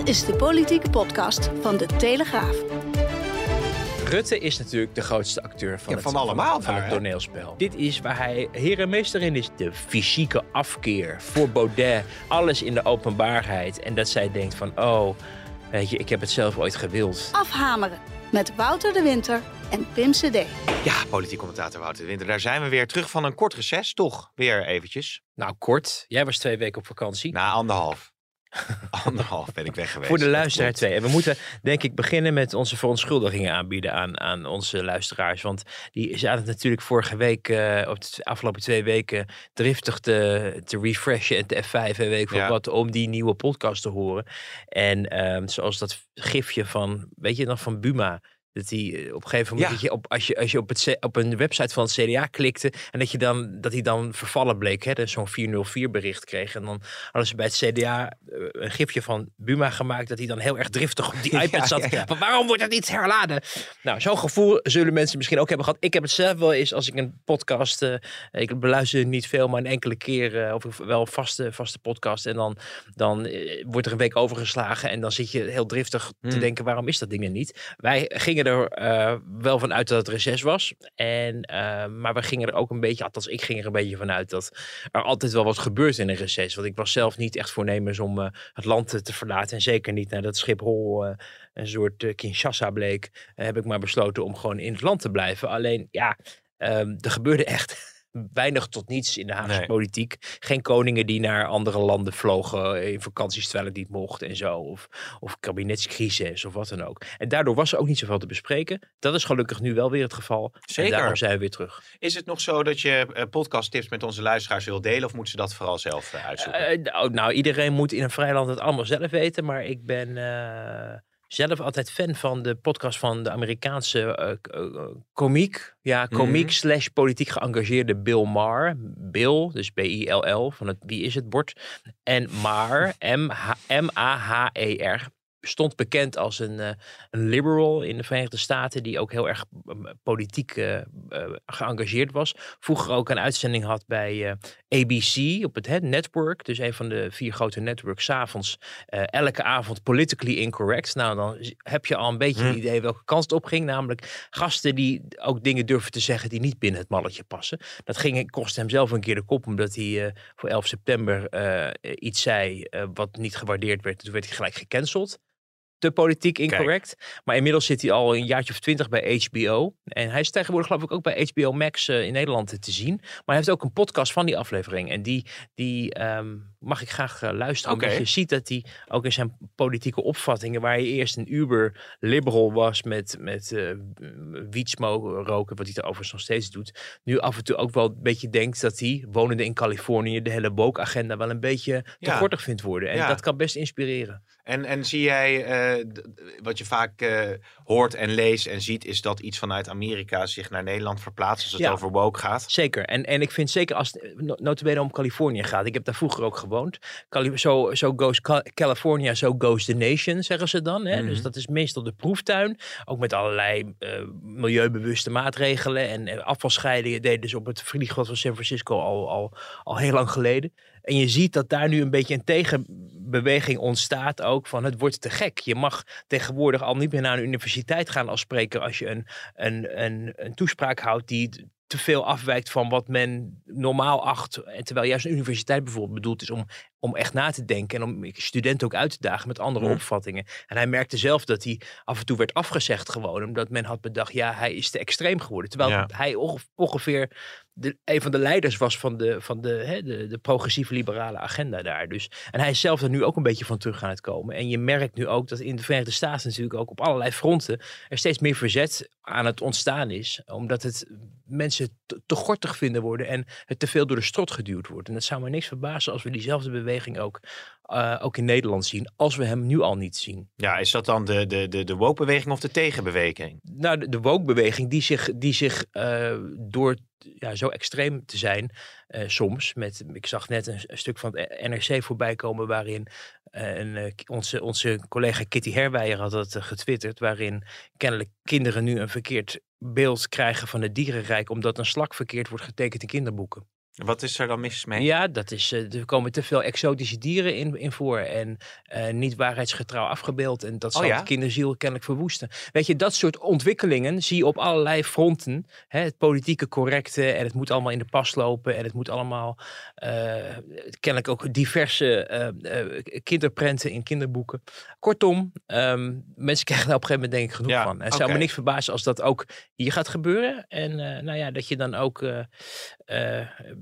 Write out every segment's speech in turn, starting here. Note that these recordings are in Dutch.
Dit is de politieke podcast van de Telegraaf. Rutte is natuurlijk de grootste acteur van, Ja, het, van allemaal van daar, het toneelspel. Dit is waar hij heer en meester in is. De fysieke afkeer voor Baudet. Alles in de openbaarheid. En dat zij denkt van, oh, weet je, ik heb het zelf ooit gewild. Afhameren met Wouter de Winter en Pim CD. Ja, politiek commentator Wouter de Winter. Daar zijn we weer terug van een kort reces, toch? Weer eventjes. Nou, kort. Jij was twee weken op vakantie. Na anderhalf. anderhalf ben ik weg geweest. voor de luisteraar twee. En we moeten, denk ik, beginnen met onze verontschuldigingen aanbieden aan, aan onze luisteraars. Want die zaten natuurlijk vorige week, op de afgelopen twee weken, driftig te, te refreshen en te F5 en veel Ja. wat, om die nieuwe podcast te horen. En ehm, zoals dat gifje van, weet je nog, van Buma. Dat die eh, op een gegeven moment, Ja. dat je op, als je, als je op, het, op een website van het CDA klikte en dat, je dan, dat hij dan vervallen bleek, hè, dus zo'n 404 bericht kreeg. En dan hadden ze bij het CDA eh, een gifje van Buma gemaakt, dat hij dan heel erg driftig op die Ja, iPad zat. ja, ja. Van waarom wordt dat niet herladen? Nou, zo'n gevoel zullen mensen misschien ook hebben gehad. Ik heb het zelf wel eens als ik een podcast, eh, ik beluister niet veel, maar een enkele keer, of wel een vaste, vaste podcast. En dan, dan wordt er een week overgeslagen en dan zit je heel driftig te Hmm. denken, waarom is dat ding er niet? Wij gingen er eh, wel vanuit dat het reces was. En, eh, maar we gingen er ook een beetje, althans ik ging er een beetje vanuit dat er altijd wel wat gebeurt in een reces. Want ik was zelf niet echt voornemens om eh, het land te, te verlaten. En zeker niet nadat Schiphol eh, een soort Kinshasa bleek. heb ik maar besloten om gewoon in het land te blijven. Alleen ja, ehm, er gebeurde echt weinig tot niets in de Haagse Nee. politiek. Geen koningen die naar andere landen vlogen in vakanties terwijl het niet mocht en zo. Of, of kabinetscrisis of wat dan ook. En daardoor was er ook niet zoveel te bespreken. Dat is gelukkig nu wel weer het geval. Zeker. En daarom zijn we weer terug. Is het nog zo dat je eh, podcasttips met onze luisteraars wil delen? Of moeten ze dat vooral zelf eh, uitzoeken? Eh, nou, nou, iedereen moet in een vrij land het allemaal zelf weten. Maar ik ben eh, zelf altijd fan van de podcast van de Amerikaanse eh, komiek. Ja, komiek Mhm. slash politiek geëngageerde Bill Maher. Bill, dus B-I-L-L, van het Wie is het bord. En Maher, M-H- M-A-H-E-R. Stond bekend als een, eh, een liberal in de Verenigde Staten, die ook heel erg eh, politiek eh, geëngageerd was. Vroeger ook een uitzending had bij ABC op het hè, network. Dus een van de vier grote networks, 's avonds. elke avond politically incorrect. Nou, dan heb je al een beetje een Hm. idee welke kant het op ging. Namelijk gasten die ook dingen durven te zeggen die niet binnen het malletje passen. Dat ging, kostte hem zelf een keer de kop, omdat hij voor 11 september iets zei wat niet gewaardeerd werd. Toen werd hij gelijk gecanceld. Te politiek incorrect. Maar inmiddels zit hij al een jaartje of twintig bij HBO. En hij is tegenwoordig geloof ik ook bij HBO Max eh, in Nederland te zien. Maar hij heeft ook een podcast van die aflevering. En die, die ehm, mag ik graag eh, luisteren. Omdat je ziet dat hij ook in zijn politieke opvattingen... waar hij eerst een uber liberal was met, met eh wietsmoke roken... wat hij er overigens nog steeds doet... nu af en toe ook wel een beetje denkt dat hij, wonende in Californië... de hele woke-agenda wel een beetje te Ja. kortig vindt worden. En Ja. dat kan best inspireren. En, en zie jij, eh, wat je vaak hoort en leest en ziet, is dat iets vanuit Amerika zich naar Nederland verplaatst als het Ja. over woke gaat? Zeker. En, en ik vind zeker als het no- notabene om Californië gaat. Ik heb daar vroeger ook gewoond. Cali zo so goes Ca- California, so goes the nation, zeggen ze dan. Hè? Dus Mhm. dat is meestal de proeftuin. Ook met allerlei eh, milieubewuste maatregelen. En eh, afvalscheidingen deden ze op het vliegveld van San Francisco al, al, al heel lang geleden. En je ziet dat daar nu een beetje een tegenbeweging ontstaat ook van het wordt te gek. Je mag tegenwoordig al niet meer naar een universiteit gaan als spreker als je een, een, een, een toespraak houdt die te veel afwijkt van wat men normaal acht. En terwijl juist een universiteit bijvoorbeeld bedoeld is om, om echt na te denken en om studenten ook uit te dagen met andere Mhm. opvattingen. En hij merkte zelf dat hij af en toe werd afgezegd gewoon, omdat men had bedacht, ja, hij is te extreem geworden. Terwijl Ja. hij onge- ongeveer de, een van de leiders was van de, van de, hè, de, de progressieve liberale agenda daar. Dus, en hij is zelf er nu ook een beetje van terug aan het komen. En je merkt nu ook dat in de Verenigde Staten natuurlijk ook op allerlei fronten er steeds meer verzet aan het ontstaan is. Omdat het mensen te, te gortig vinden worden en het te veel door de strot geduwd wordt. En dat zou me niks verbazen als we diezelfde beweging ook, eh, ook in Nederland zien. Als we hem nu al niet zien. Ja, is dat dan de, de, de, de woke-beweging of de tegenbeweging? Nou, de, de woke-beweging die zich, die zich eh, door ja, zo extreem te zijn, eh, soms. Met, ik zag net een, stuk van het NRC voorbij komen waarin eh, een, eh, onze, onze collega Kitty Herwijer had dat getwitterd, waarin kennelijk kinderen nu een verkeerd beeld krijgen van het dierenrijk, omdat een slak verkeerd wordt getekend in kinderboeken. Wat is er dan mis mee? Ja, dat is, eh, er komen te veel exotische dieren in, in voor en eh, niet waarheidsgetrouw afgebeeld. En dat Oh zal ja? de kinderziel kennelijk verwoesten. Weet je, dat soort ontwikkelingen zie je op allerlei fronten. Hè, het politieke correcte en het moet allemaal in de pas lopen. En het moet allemaal eh, kennelijk ook diverse kinderprenten in kinderboeken. Kortom, ehm, mensen krijgen daar op een gegeven moment denk ik genoeg Ja, van. En het zou me niks verbazen als dat ook hier gaat gebeuren. En nou ja, dat je dan ook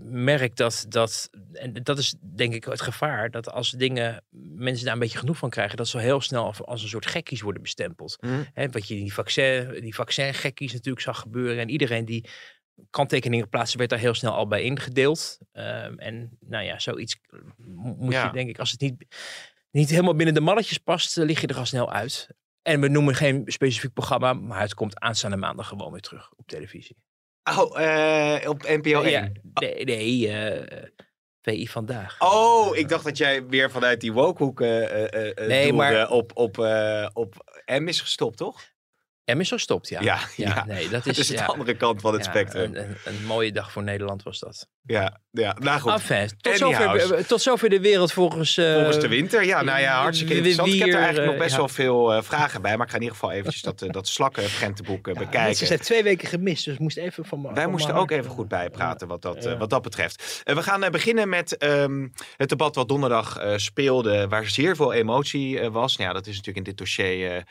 eh, eh, merkt dat, dat, en dat is denk ik het gevaar, dat als dingen, mensen daar een beetje genoeg van krijgen, dat ze heel snel als, een soort gekkies worden bestempeld. Hm? Hè, wat je in die vaccin, die vaccingekkies natuurlijk zag gebeuren. En iedereen die kanttekeningen plaatste, werd daar heel snel al bij ingedeeld. Ehm, en nou ja, zoiets mo- moet Ja. je denk ik, als het niet, niet helemaal binnen de malletjes past, eh, lig je er al snel uit. En we noemen geen specifiek programma, maar het komt aanstaande maandag gewoon weer terug op televisie. Oh, eh, op NPO 1. Ja, nee, nee eh, VI vandaag. Oh, ik dacht dat jij weer vanuit die wokehoek eh eh eh, Nee, maar- op, op, eh, op M is gestopt, toch? En is zo stopt, ja. Ja, ja, ja. nee, dat Dat is, is de andere kant van het spectrum. Een, een, een mooie dag voor Nederland was dat. Ja, ja, nou goed. Enfin, tot, zover, tot zover de wereld volgens... eh, Volgens de winter, ja, nou ja, hartstikke interessant. Ik heb er eigenlijk nog eh, best wel veel eh, vragen bij, maar ik ga in ieder geval eventjes dat, eh, dat slakkengentenboek eh, bekijken. Ze zijn twee weken gemist, dus ik moest even van Wij van moesten ook even eh, goed bijpraten wat dat, eh, wat dat betreft. Eh, we gaan eh, beginnen met ehm, het debat wat donderdag eh, speelde, waar zeer veel emotie eh, was. Nou ja, dat is natuurlijk in dit dossier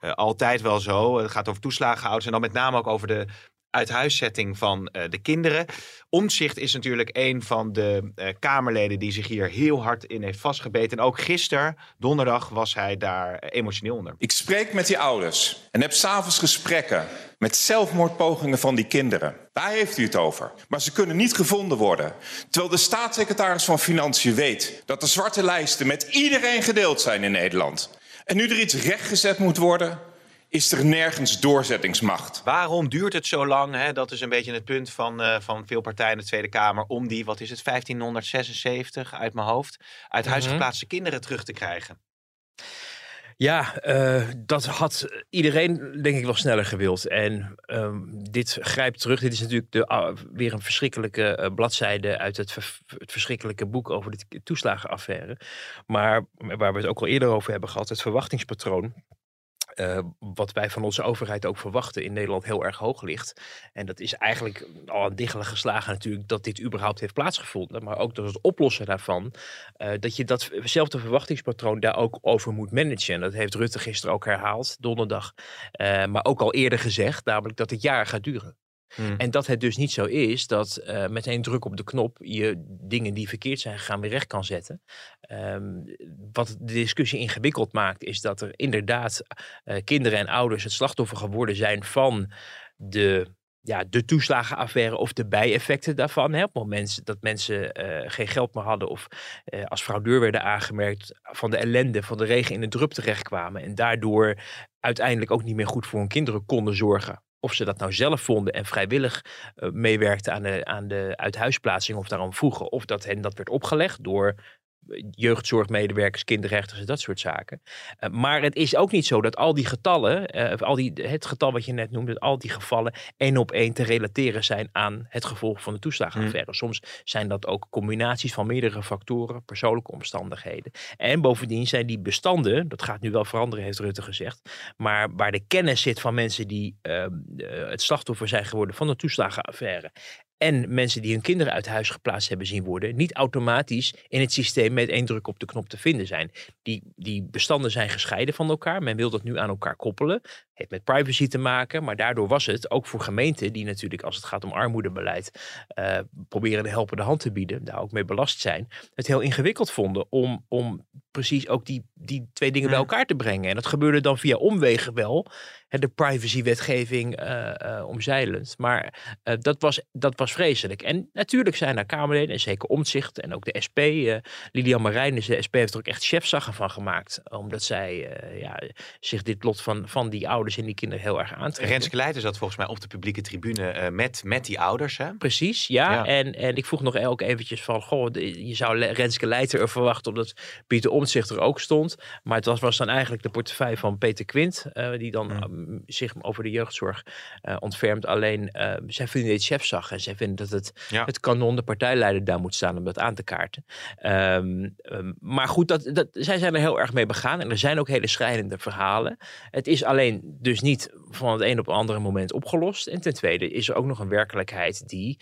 eh, eh, altijd wel zo. Het gaat over toeslagenhouders en dan met name ook over de uithuiszetting van eh, de kinderen. Omzicht is natuurlijk een van de eh, Kamerleden die zich hier heel hard in heeft vastgebeten. En ook gisteren, donderdag, was hij daar eh, emotioneel onder. Ik spreek met die ouders en heb s'avonds gesprekken met zelfmoordpogingen van die kinderen. Daar heeft u het over. Maar ze kunnen niet gevonden worden. Terwijl de staatssecretaris van Financiën weet dat de zwarte lijsten met iedereen gedeeld zijn in Nederland. En nu er iets rechtgezet moet worden, is er nergens doorzettingsmacht. Waarom duurt het zo lang? Hè? Dat is een beetje het punt van, eh, van veel partijen in de Tweede Kamer. Om die, wat is het, 1576 uit mijn hoofd, uit huis Mhm. geplaatste kinderen terug te krijgen. Ja, eh, dat had iedereen denk ik wel sneller gewild. En ehm, dit grijpt terug. Dit is natuurlijk de, ah, weer een verschrikkelijke eh, bladzijde uit het, het verschrikkelijke boek over de toeslagenaffaire. Maar waar we het ook al eerder over hebben gehad, het verwachtingspatroon. Eh, wat wij van onze overheid ook verwachten in Nederland heel erg hoog ligt. En dat is eigenlijk al aan diggelen geslagen natuurlijk dat dit überhaupt heeft plaatsgevonden. Maar ook dat het oplossen daarvan, eh, dat je datzelfde verwachtingspatroon daar ook over moet managen. En dat heeft Rutte gisteren ook herhaald, donderdag. eh, maar ook al eerder gezegd, namelijk dat het jaar gaat duren. Hmm. En dat het dus niet zo is dat eh met één druk op de knop je dingen die verkeerd zijn gegaan weer recht kan zetten. Ehm, wat de discussie ingewikkeld maakt, is dat er inderdaad eh, kinderen en ouders het slachtoffer geworden zijn van de, ja, de toeslagenaffaire of de bijeffecten daarvan. Hè? Op het moment dat mensen eh, geen geld meer hadden of eh, als fraudeur werden aangemerkt van de ellende van de regen in de drup terechtkwamen. En daardoor uiteindelijk ook niet meer goed voor hun kinderen konden zorgen. Of ze dat nou zelf vonden en vrijwillig eh, meewerkten aan de, aan de uithuisplaatsing of daarom vroegen. Of dat hen dat werd opgelegd door jeugdzorgmedewerkers, kinderrechters en dat soort zaken. Eh, maar het is ook niet zo dat al die getallen, eh, al die, het getal wat je net noemde, al die gevallen één op één te relateren zijn aan het gevolg van de toeslagenaffaire. Soms zijn dat ook combinaties van meerdere factoren, persoonlijke omstandigheden. En bovendien zijn die bestanden, dat gaat nu wel veranderen, heeft Rutte gezegd, maar waar de kennis zit van mensen die eh, eh, het slachtoffer zijn geworden van de toeslagenaffaire en mensen die hun kinderen uit huis geplaatst hebben zien worden, niet automatisch in het systeem met één druk op de knop te vinden zijn. Die, die bestanden zijn gescheiden van elkaar. Men wil dat nu aan elkaar koppelen. Heeft met privacy te maken, maar daardoor was het ook voor gemeenten die natuurlijk als het gaat om armoedebeleid eh, proberen de helpende hand te bieden, daar ook mee belast zijn, het heel ingewikkeld vonden om, om precies ook die, die twee dingen bij Hmm. elkaar te brengen. En dat gebeurde dan via omwegen wel. de privacywetgeving uh, omzeilend. Maar dat, was, dat was vreselijk. En natuurlijk zijn er Kamerleden, en zeker Omtzigt en ook de SP. Lilian Marijnis, de SP, heeft er ook echt chefzaggen van gemaakt. Omdat zij ja, zich dit lot van, van die ouders en die kinderen heel erg aantrekken. Renske Leijten zat volgens mij op de publieke tribune met, met die ouders. Hè? Precies, ja. En, en ik vroeg nog ook eventjes van, goh, je zou Renske Leijten er verwachten omdat Pieter Omtzigt er ook stond. Maar het was, was dan eigenlijk de portefeuille van Peter Quint, die dan mm. zich over de jeugdzorg uh, ontfermt. Alleen, zij vinden dit chefzag en zij vinden dat het, het kanon, de partijleider daar moet staan om dat aan te kaarten. Um, um, maar goed, dat, dat, zij zijn er heel erg mee begaan en er zijn ook hele schrijnende verhalen. Het is alleen dus niet van het een op het andere moment opgelost. En ten tweede is er ook nog een werkelijkheid die,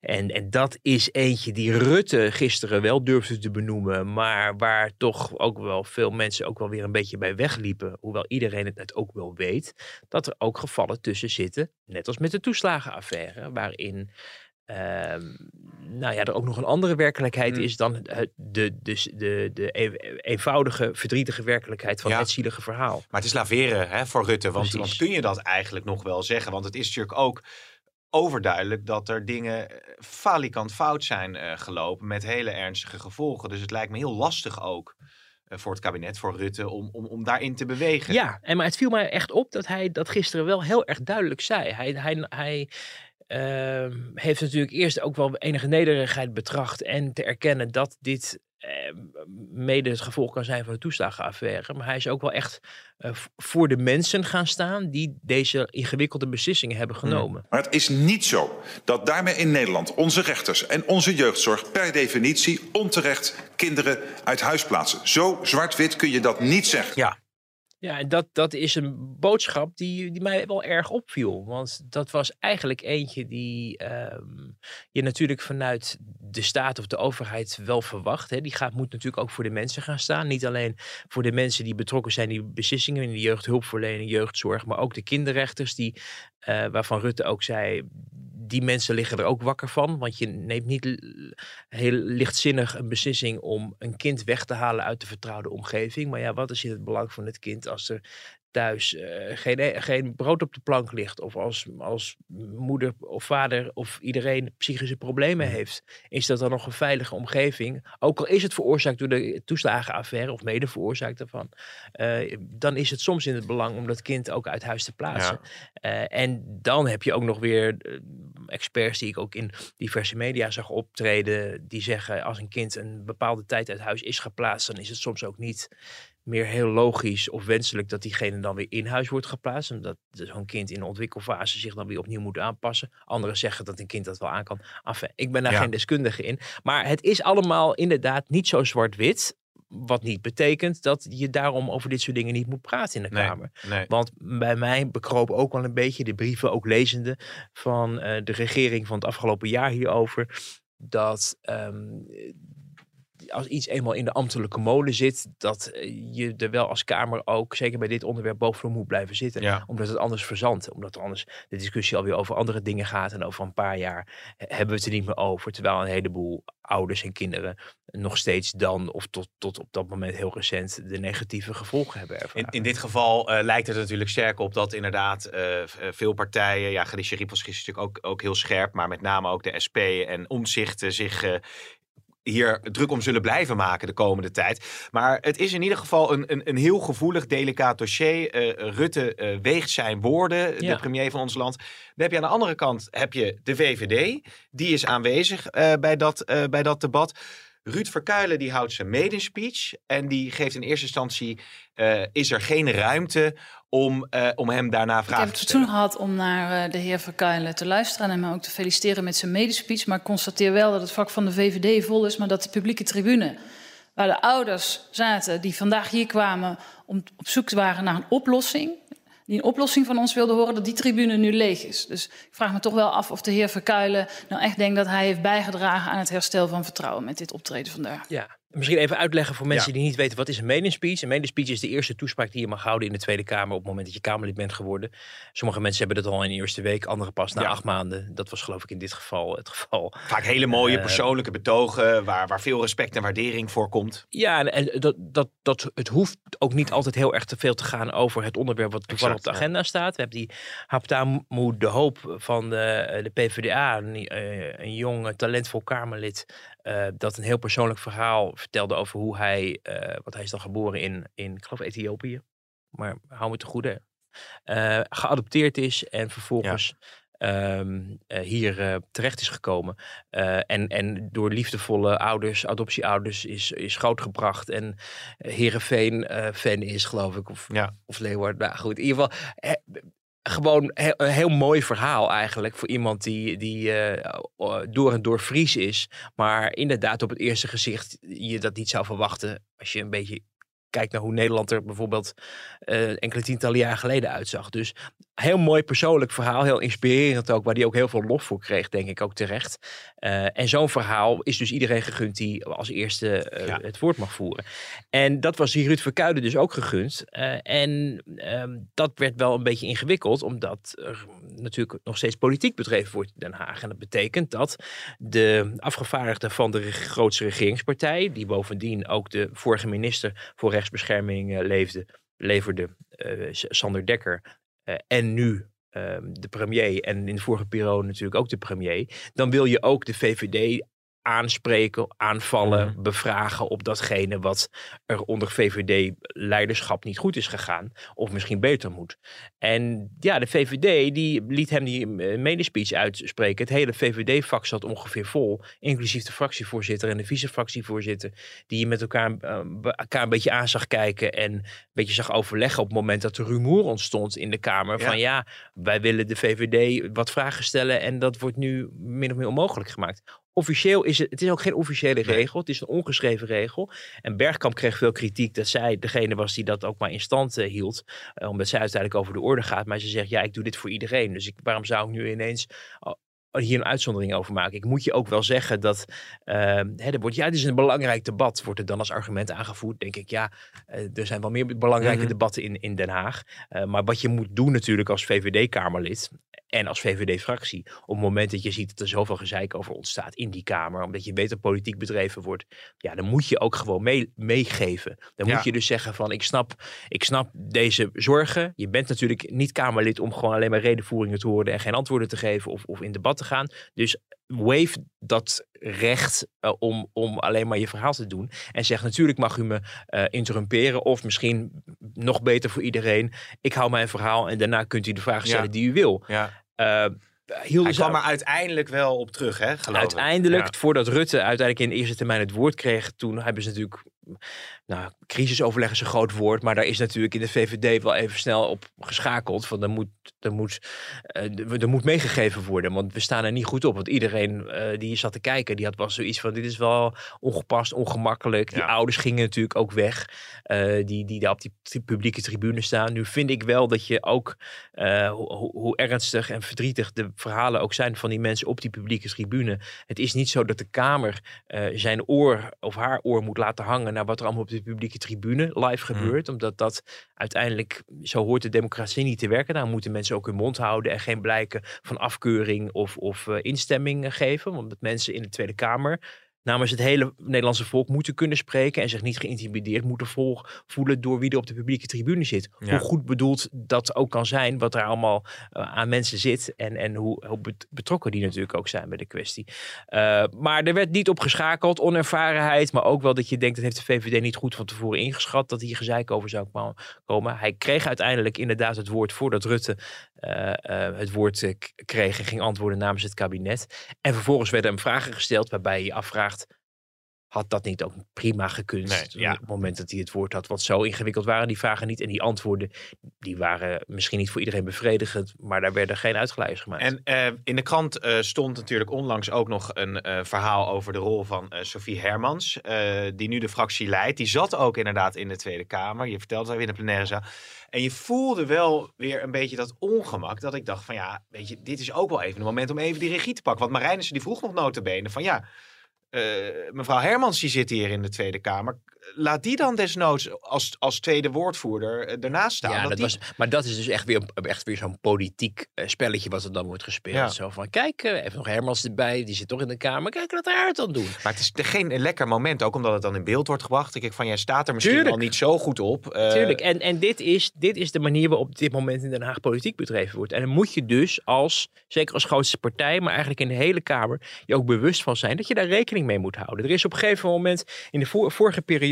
en, en dat is eentje die Rutte gisteren wel durfde te benoemen, maar waar toch ook wel veel mensen ook wel weer een beetje bij wegliepen, hoewel iedereen het net ook wel weet, dat er ook gevallen tussen zitten, net als met de toeslagenaffaire, waarin nou ja, er ook nog een andere werkelijkheid mm. is dan de, de, de, de, eenvoudige, verdrietige werkelijkheid van het zielige verhaal. Maar het is laveren hè, voor Rutte, want, want kun je dat eigenlijk nog wel zeggen? Want het is natuurlijk ook overduidelijk dat er dingen eh, falikant fout zijn uh, gelopen met hele ernstige gevolgen. Dus het lijkt me heel lastig ook uh, voor het kabinet, voor Rutte, om, om, om daarin te bewegen. Ja, en maar het viel mij echt op dat hij dat gisteren wel heel erg duidelijk zei. Hij, hij, hij heeft natuurlijk eerst ook wel enige nederigheid betracht en te erkennen dat dit uh, mede het gevolg kan zijn van de toeslagenaffaire. Maar hij is ook wel echt uh, voor de mensen gaan staan die deze ingewikkelde beslissingen hebben hmm. genomen. Maar het is niet zo dat daarmee in Nederland onze rechters en onze jeugdzorg per definitie onterecht kinderen uit huis plaatsen. Zo zwart-wit kun je dat niet zeggen. Ja, ja, en dat, dat is een boodschap die, die mij wel erg opviel. Want dat was eigenlijk eentje die um, je natuurlijk vanuit de staat of de overheid wel verwacht. Hè. Die gaat, moet natuurlijk ook voor de mensen gaan staan. Niet alleen voor de mensen die betrokken zijn die beslissingen in de jeugdhulpverlening, jeugdzorg, maar ook de kinderrechters die, uh, waarvan Rutte ook zei, die mensen liggen er ook wakker van. Want je neemt niet heel lichtzinnig een beslissing om een kind weg te halen uit de vertrouwde omgeving. Maar ja, wat is in het belang van het kind als er thuis uh, geen, e-, geen brood op de plank ligt. Of als, als moeder of vader of iedereen psychische problemen heeft. Is dat dan nog een veilige omgeving? Ook al is het veroorzaakt door de toeslagenaffaire of mede veroorzaakt daarvan. Uh, dan is het soms in het belang om dat kind ook uit huis te plaatsen. Uh, en dan heb je ook nog weer experts die ik ook in diverse media zag optreden. Die zeggen als een kind een bepaalde tijd uit huis is geplaatst. Dan is het soms ook niet meer heel logisch of wenselijk dat diegene dan weer in huis wordt geplaatst. Omdat zo'n kind in de ontwikkelfase zich dan weer opnieuw moet aanpassen. Anderen zeggen dat een kind dat wel aan kan. Enfin, ik ben daar geen deskundige in. Maar het is allemaal inderdaad niet zo zwart-wit. Wat niet betekent dat je daarom over dit soort dingen niet moet praten in de Kamer. Want bij mij bekroop ook wel een beetje de brieven, ook lezende, van uh, de regering van het afgelopen jaar hierover. Dat um, als iets eenmaal in de ambtelijke molen zit, dat eh, je er wel als Kamer ook, zeker bij dit onderwerp, bovenop moet blijven zitten. Omdat het anders verzandt. Omdat er anders de discussie alweer over andere dingen gaat. En over een paar jaar hebben we het er niet meer over. Terwijl een heleboel ouders en kinderen nog steeds dan, of tot, tot op dat moment heel recent, de negatieve gevolgen hebben ervaren. In, in dit geval uh, lijkt het natuurlijk sterk op dat inderdaad uh, veel partijen, ja, Galicia Riepels is natuurlijk ook, ook heel scherp, maar met name ook de SP en omzichten zich uh, hier druk om zullen blijven maken de komende tijd. Maar het is in ieder geval een, een, een heel gevoelig, delicaat dossier. Uh, Rutte uh, weegt zijn woorden, de premier van ons land. Dan heb je aan de andere kant heb je de VVD. Die is aanwezig uh, bij, dat, bij dat debat. Ruud Verkuilen die houdt zijn medespeech en die geeft in eerste instantie uh, is er geen ruimte om, uh, om hem daarna vragen te stellen. Ik heb het toen gehad om naar uh, de heer Verkuilen te luisteren en hem ook te feliciteren met zijn medespeech. Maar ik constateer wel dat het vak van de VVD vol is, maar dat de publieke tribune, waar de ouders zaten die vandaag hier kwamen om op zoek waren naar een oplossing, die een oplossing van ons wilde horen, dat die tribune nu leeg is. Dus ik vraag me toch wel af of de heer Verkuilen nou echt denkt dat hij heeft bijgedragen aan het herstel van vertrouwen met dit optreden vandaag. Ja, Misschien even uitleggen voor mensen Ja. die niet weten wat is een maiden speech. Een maiden speech is de eerste toespraak die je mag houden in de Tweede Kamer op het moment dat je Kamerlid bent geworden. Sommige mensen hebben dat al in de eerste week, andere pas na Ja. acht maanden. Dat was geloof ik in dit geval het geval. Vaak hele mooie Eh, persoonlijke betogen waar, waar veel respect en waardering voor komt. Ja, en, en dat, dat, dat, het hoeft ook niet altijd heel erg te veel te gaan over het onderwerp wat toevallig Exact, op de agenda staat. We hebben die Haptamu de Hoop van de, de PvdA, een, eh, een jong eh, talentvol Kamerlid, eh, dat een heel persoonlijk verhaal vertelde over hoe hij, eh want hij is dan geboren in, in ik geloof Ethiopië, maar hou me te goede, eh, geadopteerd is en vervolgens ehm, eh, hier terecht is gekomen. En, en door liefdevolle ouders, adoptieouders, is, is grootgebracht. En Herenveen fan is, geloof ik. Of, Ja. of Leeuwarden. Nou goed, in ieder geval. Gewoon een heel mooi verhaal eigenlijk voor iemand die, die eh, door en door Fries is. Maar inderdaad op het eerste gezicht je dat niet zou verwachten als je een beetje kijkt naar hoe Nederland er bijvoorbeeld eh, enkele tientallen jaar geleden uitzag. Dus heel mooi persoonlijk verhaal, heel inspirerend ook, waar die ook heel veel lof voor kreeg, denk ik ook terecht. Eh, en zo'n verhaal is dus iedereen gegund die als eerste eh, Ja. het woord mag voeren. En dat was Ruud Verkuijden dus ook gegund. En ehm, dat werd wel een beetje ingewikkeld, omdat er natuurlijk nog steeds politiek bedreven wordt in Den Haag. En dat betekent dat de afgevaardigden van de grootste regeringspartij, die bovendien ook de vorige minister voor rechtsbescherming eh, leefde, leverde, eh, Sander Dekker, eh, en nu ehm, de premier en in de vorige periode natuurlijk ook de premier, dan wil je ook de VVD aanspreken, aanvallen, Mhm. bevragen op datgene wat er onder VVD-leiderschap niet goed is gegaan. Of misschien beter moet. En ja, de VVD die liet hem die eh, medespeech uitspreken. Het hele VVD-vak zat ongeveer vol. Inclusief de fractievoorzitter en de vice-fractievoorzitter. Die met elkaar, eh, elkaar een beetje aan zag kijken. En een beetje zag overleggen op het moment dat er rumoer ontstond in de Kamer. Ja. Van ja, wij willen de VVD wat vragen stellen. En dat wordt nu min of meer onmogelijk gemaakt. Officieel is het, het is ook geen officiële Nee. regel. Het is een ongeschreven regel. En Bergkamp kreeg veel kritiek dat zij degene was die dat ook maar in stand eh, hield. Eh, omdat zij uiteindelijk over de orde gaat. Maar ze zegt, ja, ik doe dit voor iedereen. Dus ik, waarom zou ik nu ineens oh, hier een uitzondering over maken? Ik moet je ook wel zeggen dat eh, hè, er wordt, ja, het is een belangrijk debat. Wordt er dan als argument aangevoerd? Denk ik, ja, eh, er zijn wel meer belangrijke Mhm. debatten in, in Den Haag. Eh, maar wat je moet doen natuurlijk als VVD-Kamerlid en als VVD-fractie. Op het moment dat je ziet dat er zoveel gezeik over ontstaat in die Kamer. Omdat je weet dat politiek bedreven wordt. Ja, dan moet je ook gewoon mee, meegeven. Dan Ja. moet je dus zeggen van ik snap, ik snap deze zorgen. Je bent natuurlijk niet Kamerlid om gewoon alleen maar redenvoeringen te horen. En geen antwoorden te geven of, of in debat te gaan. Dus wave dat recht eh, om, om alleen maar je verhaal te doen. En zeg natuurlijk mag u me eh, interrumperen. Of misschien nog beter voor iedereen. Ik hou mijn verhaal en daarna kunt u de vragen Ja. stellen die u wil. Ja. Hielden Hij kwam er uiteindelijk wel op terug, hè? geloof ik. Uiteindelijk, Ja. voordat Rutte uiteindelijk in de eerste termijn het woord kreeg, toen hebben ze natuurlijk, nou, crisisoverleg is een groot woord, maar daar is natuurlijk in de VVD wel even snel op geschakeld. Van er moet, er moet, eh, er moet meegegeven worden, want we staan er niet goed op. Want iedereen eh, die zat te kijken, die had wel zoiets van, dit is wel ongepast, ongemakkelijk. Die Ja. ouders gingen natuurlijk ook weg, eh, die, die daar op die, die publieke tribune staan. Nu vind ik wel dat je ook, hoe, hoe- ernstig en verdrietig de verhalen ook zijn van die mensen op die publieke tribune. Het is niet zo dat de Kamer zijn oor of haar oor moet laten hangen naar wat er allemaal op de publieke tribune live Mhm. gebeurt. Omdat dat uiteindelijk, zo hoort de democratie niet te werken. Daar moeten mensen ook hun mond houden en geen blijken van afkeuring of, of eh, instemming eh, geven. Want mensen in de Tweede Kamer namens het hele Nederlandse volk moeten kunnen spreken en zich niet geïntimideerd moeten voelen door wie er op de publieke tribune zit. Ja. Hoe goed bedoeld dat ook kan zijn, wat er allemaal eh, aan mensen zit en, en hoe, hoe bet- betrokken die natuurlijk ook zijn bij de kwestie. Eh, maar er werd niet op geschakeld, onervarenheid, maar ook wel dat je denkt dat heeft de VVD niet goed van tevoren ingeschat dat hier gezeik over zou komen. Hij kreeg uiteindelijk inderdaad het woord voordat Rutte het woord eh, kreeg en ging antwoorden namens het kabinet. En vervolgens werden hem vragen gesteld waarbij je afvraagt, had dat niet ook prima gekund Nee, ja. op het moment dat hij het woord had? Want zo ingewikkeld waren die vragen niet. En die antwoorden, die waren misschien niet voor iedereen bevredigend, maar daar werden geen uitgeleiders gemaakt. En eh, in de krant eh, stond natuurlijk onlangs ook nog een eh, verhaal over de rol van Sophie Hermans, die nu de fractie leidt. Die zat ook inderdaad in de Tweede Kamer. Je vertelde het in de plenaire zaal. En je voelde wel weer een beetje dat ongemak. Dat ik dacht van ja, weet je, dit is ook wel even een moment om even die regie te pakken. Want Marijnissen die vroeg nog notabene van ja, mevrouw Hermans, die zit hier in de Tweede Kamer. Laat die dan desnoods als, als tweede woordvoerder eh, ernaast staan. Ja, dat die- was, maar dat is dus echt weer, echt weer zo'n politiek eh, spelletje wat er dan wordt gespeeld. Ja. Zo van, kijk, eh, even nog Hermans erbij, die zit toch in de Kamer. Kijk wat hij het dan doen. Maar het is geen lekker moment, ook omdat het dan in beeld wordt gebracht. Ik denk van, jij staat er misschien Tuurlijk. al niet zo goed op. Tuurlijk. En, en dit, is, dit is de manier waarop op dit moment in Den Haag politiek bedreven wordt. En dan moet je dus als, zeker als grootste partij, maar eigenlijk in de hele Kamer, je ook bewust van zijn dat je daar rekening mee moet houden. Er is op een gegeven moment in de vorige periode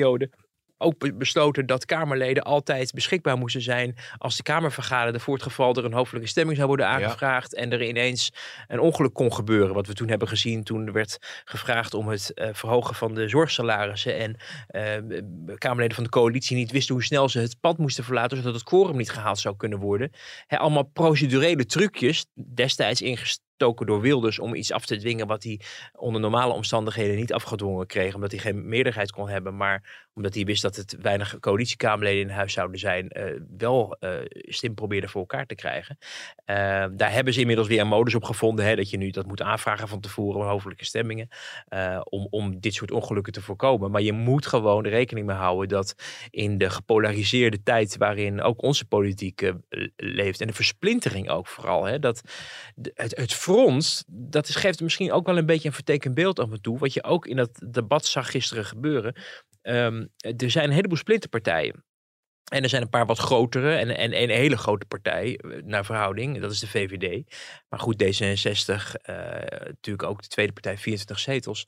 ook be- besloten dat Kamerleden altijd beschikbaar moesten zijn als de Kamer vergaderde voor het geval er een hoofdelijke stemming zou worden aangevraagd en er ineens een ongeluk kon gebeuren. Wat we toen hebben gezien toen er werd gevraagd om het eh, verhogen van de zorgsalarissen en eh, Kamerleden van de coalitie niet wisten hoe snel ze het pad moesten verlaten zodat het quorum niet gehaald zou kunnen worden. Allemaal procedurele trucjes destijds ingestoken door Wilders om iets af te dwingen wat hij onder normale omstandigheden niet afgedwongen kreeg omdat hij geen meerderheid kon hebben, maar omdat hij wist dat het weinig coalitiekamerleden in huis zouden zijn, eh, wel eh stem probeerde voor elkaar te krijgen. Eh, daar hebben ze inmiddels weer een modus op gevonden, hè, dat je nu dat moet aanvragen van tevoren, hoofdelijke stemmingen, eh, om, om dit soort ongelukken te voorkomen. Maar je moet gewoon rekening mee houden dat in de gepolariseerde tijd waarin ook onze politiek leeft, en de versplintering ook vooral, hè, dat het, het front, dat is, geeft misschien ook wel een beetje een vertekend beeld af en toe, wat je ook in dat debat zag gisteren gebeuren. Ehm, er zijn een heleboel splinterpartijen. En er zijn een paar wat grotere en, en, en een hele grote partij eh, naar verhouding. Dat is de VVD. Maar goed, D66, eh, natuurlijk ook de tweede partij, 24 zetels.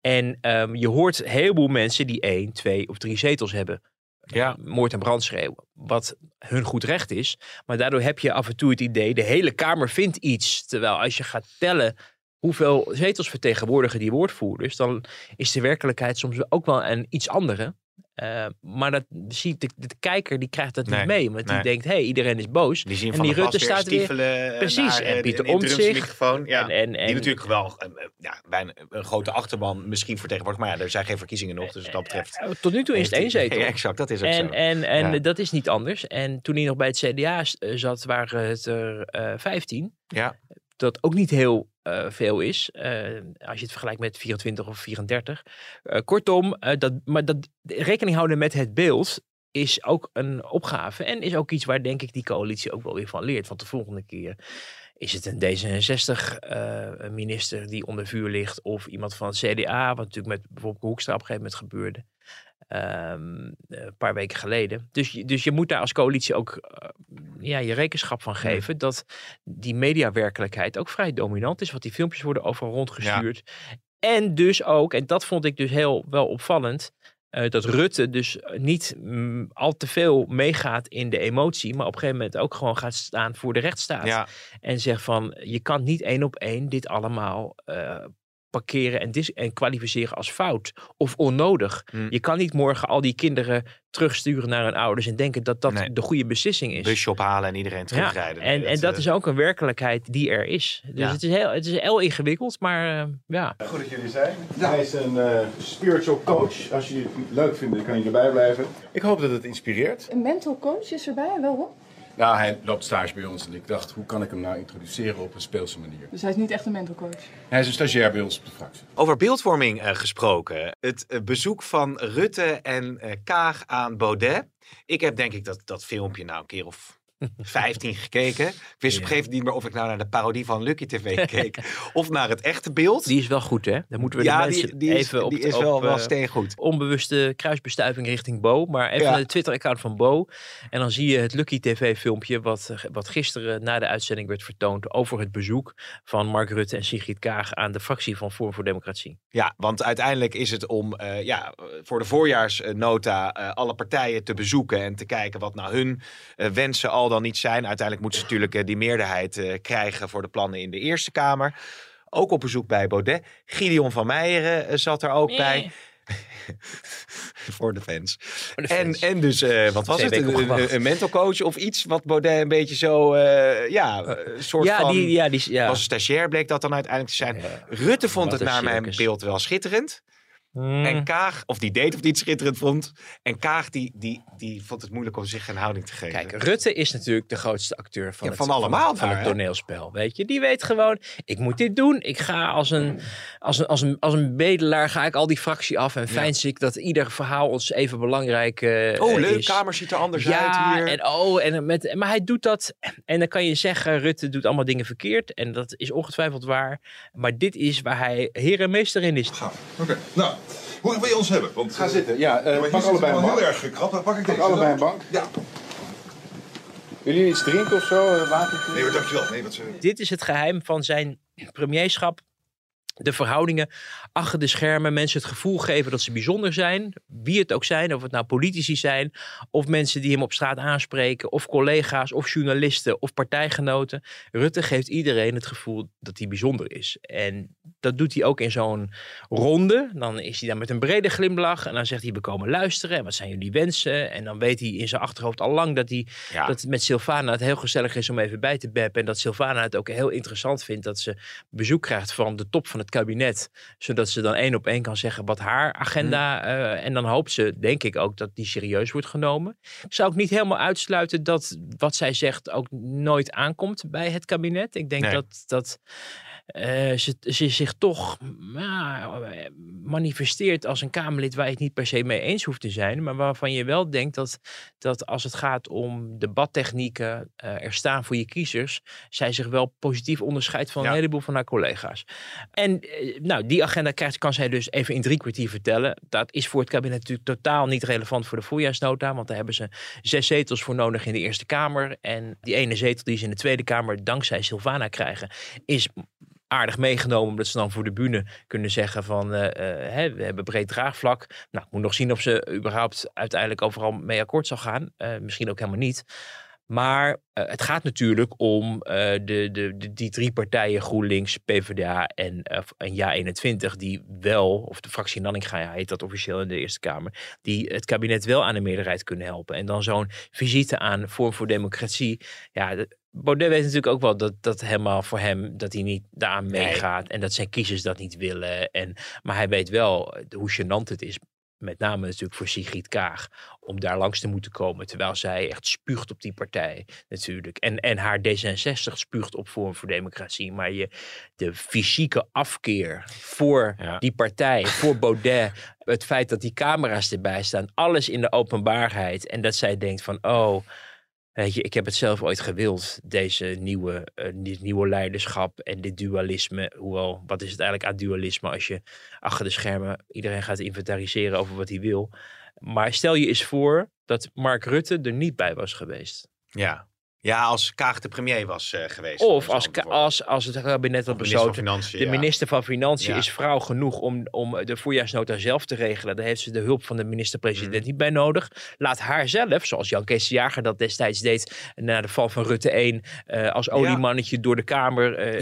En ehm, je hoort een heleboel mensen die één, twee of drie zetels hebben. Ja. Moord en brandschreeuw. Wat hun goed recht is. Maar daardoor heb je af en toe het idee, de hele Kamer vindt iets. Terwijl als je gaat tellen hoeveel zetels vertegenwoordigen die woordvoerders, dan is de werkelijkheid soms ook wel een iets andere. Eh, maar dat ziet de, de kijker die krijgt dat Nee, niet mee, want nee. die denkt, hé, hey, iedereen is boos. Die zien en van die Rutte staat weer. eh, Precies, naar, en eh, Pieter Omtzigt. Ja. En, en, die en- natuurlijk wel ja, bijna een grote achterban misschien vertegenwoordigt. Maar ja, er zijn geen verkiezingen nog, dus wat dat betreft... Tot nu toe is het één zetel. Ja, exact, dat is ook En, zo. en, en Ja. dat is niet anders. En toen hij nog bij het CDA zat, waren het er 15. Ja. Dat ook niet heel eh, veel is. eh, als je het vergelijkt met 24 of 34. Eh, kortom, dat, maar dat rekening houden met het beeld is ook een opgave. En is ook iets waar denk ik die coalitie ook wel weer van leert. Want de volgende keer is het een D66-minister die onder vuur ligt. Of iemand van het CDA, wat natuurlijk met bijvoorbeeld Hoekstra op een gegeven moment gebeurde. Ehm, een paar weken geleden. Dus, je- dus je moet daar als coalitie ook eh, ja, je rekenschap van geven. Dat die mediawerkelijkheid ook vrij dominant is. Want die filmpjes worden overal rondgestuurd. En dus ook, en dat vond ik dus heel wel opvallend. eh, dat Rutte dus niet mm, al te veel meegaat in de emotie. Maar op een gegeven moment ook gewoon gaat staan voor de rechtsstaat. Ja. En zegt van, je kan niet één op één dit allemaal eh, parkeren en, dis- en kwalificeren als fout of onnodig. Hm. Je kan niet morgen al die kinderen terugsturen naar hun ouders en denken dat dat Nee. de goede beslissing is. busje ophalen en iedereen terugrijden. Ja, en, Nee, en dat eh, is ook een werkelijkheid die er is. Dus Ja. het, is heel, het is heel ingewikkeld, maar eh, ja. Goed dat jullie zijn. Hij is een eh, spiritual coach. Als je het leuk vindt, dan kan je erbij blijven. Ik hoop dat het inspireert. Een mental coach is erbij, waarom? Nou, hij loopt stage bij ons en ik dacht, hoe kan ik hem nou introduceren op een speelse manier? Dus hij is niet echt een mental coach. Hij is een stagiair bij ons op de fractie. Over beeldvorming eh, gesproken. Het eh, bezoek van Rutte en eh, Kaag aan Baudet. Ik heb denk ik dat, dat filmpje nou een keer of 15 gekeken. Ik wist op een gegeven moment niet meer of ik nou naar de parodie van Lucky TV keek. of naar het echte beeld. Die is wel goed, hè? Dan moeten we ja, de mensen die, die is, even op, die is op, wel, wel eh, steengoed. onbewuste kruisbestuiving richting Bo. Maar even Ja. naar de Twitter-account van Bo. En dan zie je het Lucky TV-filmpje wat, eh, wat gisteren na de uitzending werd vertoond over het bezoek van Mark Rutte en Sigrid Kaag aan de fractie van Forum voor Democratie. Ja, want uiteindelijk is het om eh, ja, voor de voorjaarsnota alle partijen te bezoeken en te kijken wat nou hun wensen al dan niet zijn. Uiteindelijk moeten ze natuurlijk eh, die meerderheid eh, krijgen voor de plannen in de Eerste Kamer. Ook op bezoek bij Baudet. Gideon van Meijeren eh, zat er ook bij. voor de fans. En, fans. en dus, eh, wat was het? Een, opgewacht. een, een mental coach of iets wat Baudet een beetje zo, eh, ja, een soort ja, van... die, ja, die, ja. Was een stagiair bleek dat dan uiteindelijk te zijn. Ja, Rutte vond wat het naar mijn beeld wel schitterend. Mm. En Kaag, of die deed of die het schitterend vond. En Kaag, die, die, die vond het moeilijk om zich een houding te geven. Kijk, Rutte is natuurlijk de grootste acteur van, Ja, het, van allemaal van, daar, het toneelspel. Weet je, die weet gewoon, ik moet dit doen. Ik ga als een, als een, als een, als een bedelaar ga ik al die fractie af en fijn ik dat ieder verhaal ons even belangrijk eh, oh, eh, leuk, is. kamer ziet er anders ja, uit hier. En, oh, en met, maar hij doet dat. En dan kan je zeggen, Rutte doet allemaal dingen verkeerd. En dat is ongetwijfeld waar. Maar dit is waar hij heer en meester in is. Oké, nou, hoe wil je ons hebben? Want, Ga eh, zitten. Ja, eh, maar hier pak allebei een bank. heel erg krap. Dan pak ik Pak deze allebei dan. een bank. Ja, jullie iets drinken of zo? Eh, Water? nee, maar dankjewel. Nee, wat ze... Dit is het geheim van zijn premierschap. De verhoudingen achter de schermen. Mensen het gevoel geven dat ze bijzonder zijn. Wie het ook zijn. Of het nou politici zijn. Of mensen die hem op straat aanspreken. Of collega's. Of journalisten. Of partijgenoten. Rutte geeft iedereen het gevoel dat hij bijzonder is. En dat doet hij ook in zo'n ronde. Dan is hij dan met een brede glimlach. En dan zegt hij: We komen luisteren. En wat zijn jullie wensen? En dan weet hij in zijn achterhoofd al lang dat hij Ja. dat het met Sylvana het heel gezellig is om even bij te beppen. En dat Sylvana het ook heel interessant vindt dat ze bezoek krijgt van de top van het kabinet. Zodat ze dan één op één kan zeggen wat haar agenda. Mhm. eh, en dan hoopt ze, denk ik ook, dat die serieus wordt genomen. Ik zou ook niet helemaal uitsluiten dat wat zij zegt ook nooit aankomt bij het kabinet. Ik denk Nee. dat. dat eh, ze, ze zich toch eh, manifesteert als een Kamerlid waar je het niet per se mee eens hoeft te zijn. Maar waarvan je wel denkt dat, dat als het gaat om debattechnieken eh, er staan voor je kiezers, zij zich wel positief onderscheidt van Ja. een heleboel van haar collega's. En eh, nou, die agenda krijgt, kan zij dus even in drie kwartier vertellen. Dat is voor het kabinet natuurlijk totaal niet relevant voor de voorjaarsnota, want daar hebben ze zes zetels voor nodig in de Eerste Kamer. En die ene zetel die ze in de Tweede Kamer dankzij Sylvana krijgen, is aardig meegenomen, omdat ze dan voor de bühne kunnen zeggen van eh, eh, we hebben breed draagvlak. Nou, ik moet nog zien of ze überhaupt uiteindelijk overal mee akkoord zal gaan. Eh, misschien ook helemaal niet. Maar eh, het gaat natuurlijk om eh, de, de, de, die drie partijen, GroenLinks, PvdA en, eh, en Ja21, die wel, of de fractie Nanninga heet dat officieel in de Eerste Kamer, die het kabinet wel aan de meerderheid kunnen helpen. En dan zo'n visite aan Vorm voor Democratie. Ja, de- Baudet weet natuurlijk ook wel dat dat helemaal voor hem, dat hij niet daaraan Nee. meegaat. En dat zijn kiezers dat niet willen. En, maar hij weet wel hoe gênant het is met name natuurlijk voor Sigrid Kaag, om daar langs te moeten komen. Terwijl zij echt spuugt op die partij natuurlijk. En, en haar D66 spuugt op Vorm voor Democratie. Maar je, de fysieke afkeer voor Ja. die partij, voor Baudet, het feit dat die camera's erbij staan, alles in de openbaarheid. En dat zij denkt van, oh... Weet je, ik heb het zelf ooit gewild, deze nieuwe, eh, dit nieuwe leiderschap en dit dualisme. Hoewel, wat is het eigenlijk aan dualisme als je achter de schermen iedereen gaat inventariseren over wat hij wil. Maar stel je eens voor dat Mark Rutte er niet bij was geweest. Ja. Ja, als Kaag de premier was eh, geweest. Of Zo als, als, als het kabinet had besloten, de ja. minister van Financiën Ja. is vrouw genoeg om, om de voorjaarsnota zelf te regelen. Daar heeft ze de hulp van de minister-president Mhm. niet bij nodig. Laat haar zelf, zoals Jan Kees Jager dat destijds deed na de val van Rutte 1, eh, als oliemannetje door de Kamer eh,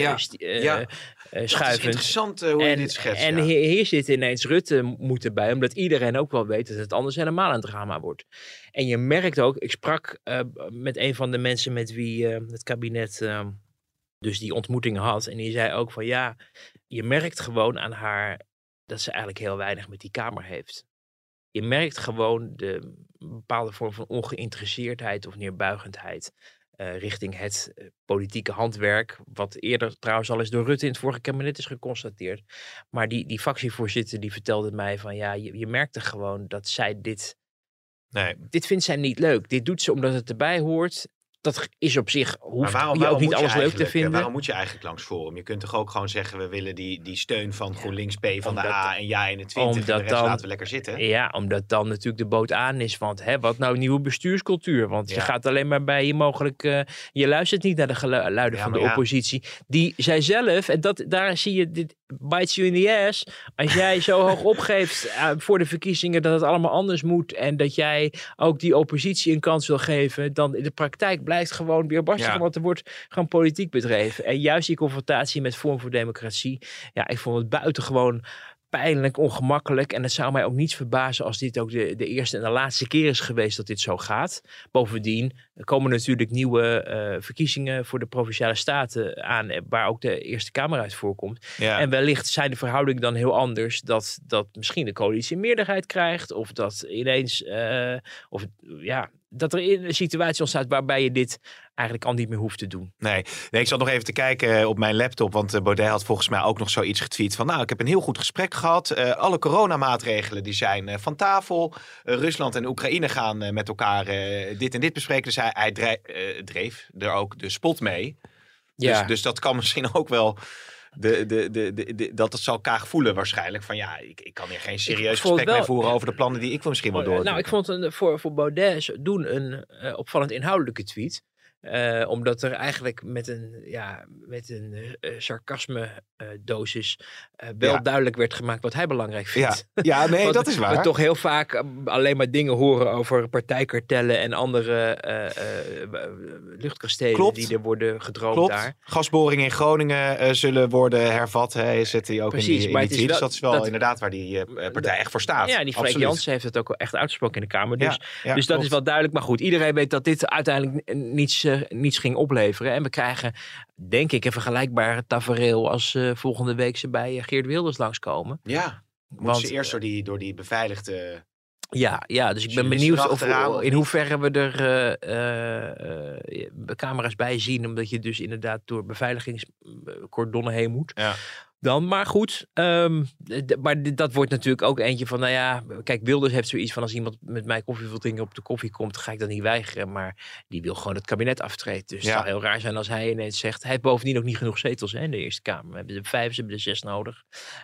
Ja. Schuivend. interessant eh, hoe je dit schetst. en ja. hier, hier zit ineens Rutte moet erbij, omdat iedereen ook wel weet dat het anders helemaal een drama wordt. En je merkt ook, ik sprak eh, met een van de mensen met wie eh, het kabinet eh, dus die ontmoeting had. En die zei ook van ja, je merkt gewoon aan haar dat ze eigenlijk heel weinig met die Kamer heeft. Je merkt gewoon de bepaalde vorm van ongeïnteresseerdheid of neerbuigendheid eh, richting het eh, politieke handwerk. Wat eerder trouwens al eens door Rutte in het vorige kabinet is geconstateerd. Maar die, die fractievoorzitter die vertelde mij van ja, je, je merkte gewoon dat zij dit, Nee. dit vindt zij niet leuk. Dit doet ze omdat het erbij hoort. Dat is op zich, hoeft waarom, je waarom ook niet je alles leuk te vinden. Waarom moet je eigenlijk langs Forum? Je kunt toch ook gewoon zeggen, we willen die, die steun van GroenLinks, P van de A en Ja 21. en de omdat rest dan- laten we lekker zitten. Ja, omdat dan natuurlijk de boot aan is. Want hè, wat nou nieuwe bestuurscultuur? Want je gaat alleen maar bij je mogelijk. eh, je luistert niet naar de geluiden Ja, van de ja. oppositie. Die zij zelf, en dat, daar zie je dit bites you in the ass. Als jij zo hoog opgeeft eh, voor de verkiezingen dat het allemaal anders moet. En dat jij ook die oppositie een kans wil geven. Dan in de praktijk blijft gewoon weer barstig. Ja. Want er wordt gewoon politiek bedreven. En juist die confrontatie met Vorm voor Democratie. Ja, ik vond het buitengewoon pijnlijk, ongemakkelijk. En het zou mij ook niets verbazen als dit ook de, de eerste en de laatste keer is geweest dat dit zo gaat. Bovendien komen natuurlijk nieuwe eh, verkiezingen voor de provinciale staten aan, eh, waar ook de Eerste Kamer uit voorkomt. Ja. En wellicht zijn de verhoudingen dan heel anders. Dat, dat misschien de coalitie een meerderheid krijgt. Of dat ineens. eh, of, ja, dat er een situatie ontstaat waarbij je dit eigenlijk al niet meer hoeft te doen. Nee. nee, ik zat nog even te kijken eh, op mijn laptop. Want eh, Baudet had volgens mij ook nog zoiets getweet van... nou, ik heb een heel goed gesprek gehad. Eh, alle coronamaatregelen die zijn van tafel. Rusland en Oekraïne gaan met elkaar dit en dit bespreken. Dus hij, dreef er ook de spot mee. Dus, Ja. dus dat kan misschien ook wel... De, de, de, dat het zal elkaar voelen waarschijnlijk. Van ja, ik, ik kan hier geen serieus gesprek mee voeren over de plannen die ik misschien wel door. Nou, ik vond een, voor, voor Baudet doen een eh, opvallend inhoudelijke tweet. Eh, omdat er eigenlijk met een, ja, met een eh, sarcasme eh, dosis wel Ja. duidelijk werd gemaakt wat hij belangrijk vindt. ja, nee, Want dat is We waar. toch heel vaak alleen maar dingen horen over partijkartellen en andere luchtkastelen Klopt. die er worden gedroomd Klopt. daar. Gasboringen in Groningen zullen worden hervat. Hè. Zet hij ook Precies, in die, in die het is tweet. Dus wel- dat is wel dat- inderdaad waar die partij echt voor staat. Ja, die Freek. Jansen heeft het ook echt uitgesproken in de Kamer. Dus, Ja, dus dat klopt. is wel duidelijk. Maar goed, iedereen weet dat dit uiteindelijk n- niets, eh, niets ging opleveren. En we krijgen, denk ik, een vergelijkbare tafereel als eh, volgende week ze bij eh, Geert Wilders langskomen. Ja, moeten Want, ze eerst door die, door die beveiligde... Ja, ja, dus ik ben benieuwd of, in hoeverre we er eh, eh, eh, camera's bij zien. Omdat je dus inderdaad door beveiligingscordonnen heen moet. Ja. Dan, maar goed. ehm, maar dat wordt natuurlijk ook eentje van, nou ja, kijk, Wilders heeft zoiets van als iemand met mij koffie wil drinken op de koffie komt, ga ik dat niet weigeren. Maar die wil gewoon het kabinet aftreden. Dus Ja. het zou heel raar zijn als hij ineens zegt, hij heeft bovendien ook niet genoeg zetels hè, in de Eerste Kamer. We hebben er vijf, ze hebben er zes nodig.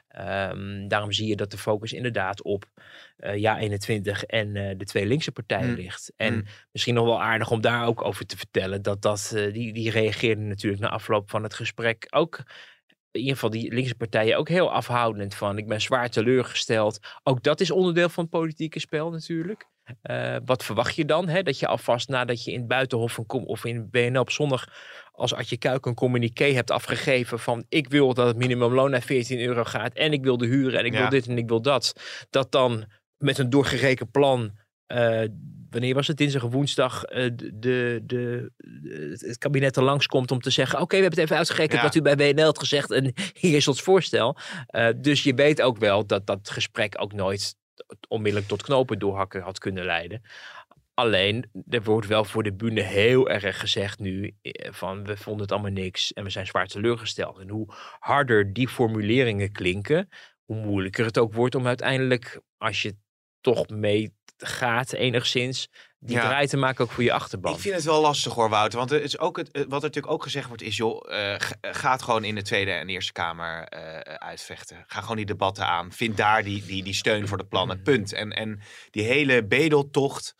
Ehm, daarom zie je dat de focus inderdaad op eh Ja 21 en eh, de twee linkse partijen Mm. ligt. En Mm. misschien nog wel aardig om daar ook over te vertellen. Dat, dat eh, die, die reageerden natuurlijk na afloop van het gesprek ook. In ieder geval die linkse partijen ook heel afhoudend van. Ik ben zwaar teleurgesteld. Ook dat is onderdeel van het politieke spel natuurlijk. Eh, wat verwacht je dan? Hè? Dat je alvast nadat je in het Buitenhof van kom, of in BNL op zondag als Adje Kuik een communiqué hebt afgegeven van ik wil dat het minimumloon naar 14 euro gaat en ik wil de huren en ik Ja. wil dit en ik wil dat. Dat dan met een doorgerekend plan eh, wanneer was het, dinsdag of woensdag, eh, de, de, de, het kabinet er langskomt om te zeggen, oké, we hebben het even uitgerekend Ja. wat u bij WNL had gezegd en hier is ons voorstel. Eh, dus je weet ook wel dat dat gesprek ook nooit onmiddellijk tot knopen doorhakken had kunnen leiden. Alleen, er wordt wel voor de bühne heel erg gezegd nu eh, van we vonden het allemaal niks en we zijn zwaar teleurgesteld. En hoe harder die formuleringen klinken, hoe moeilijker het ook wordt om uiteindelijk, als je toch meegaat enigszins, die Ja. draai te maken ook voor je achterban. Ik vind het wel lastig hoor, Wouter. Want het is ook het, wat er natuurlijk ook gezegd wordt is... joh, eh, ga- het gewoon in de Tweede en Eerste Kamer eh, uitvechten. Ga gewoon die debatten aan. Vind daar die, die, die steun voor de plannen. Punt. En, en die hele bedeltocht,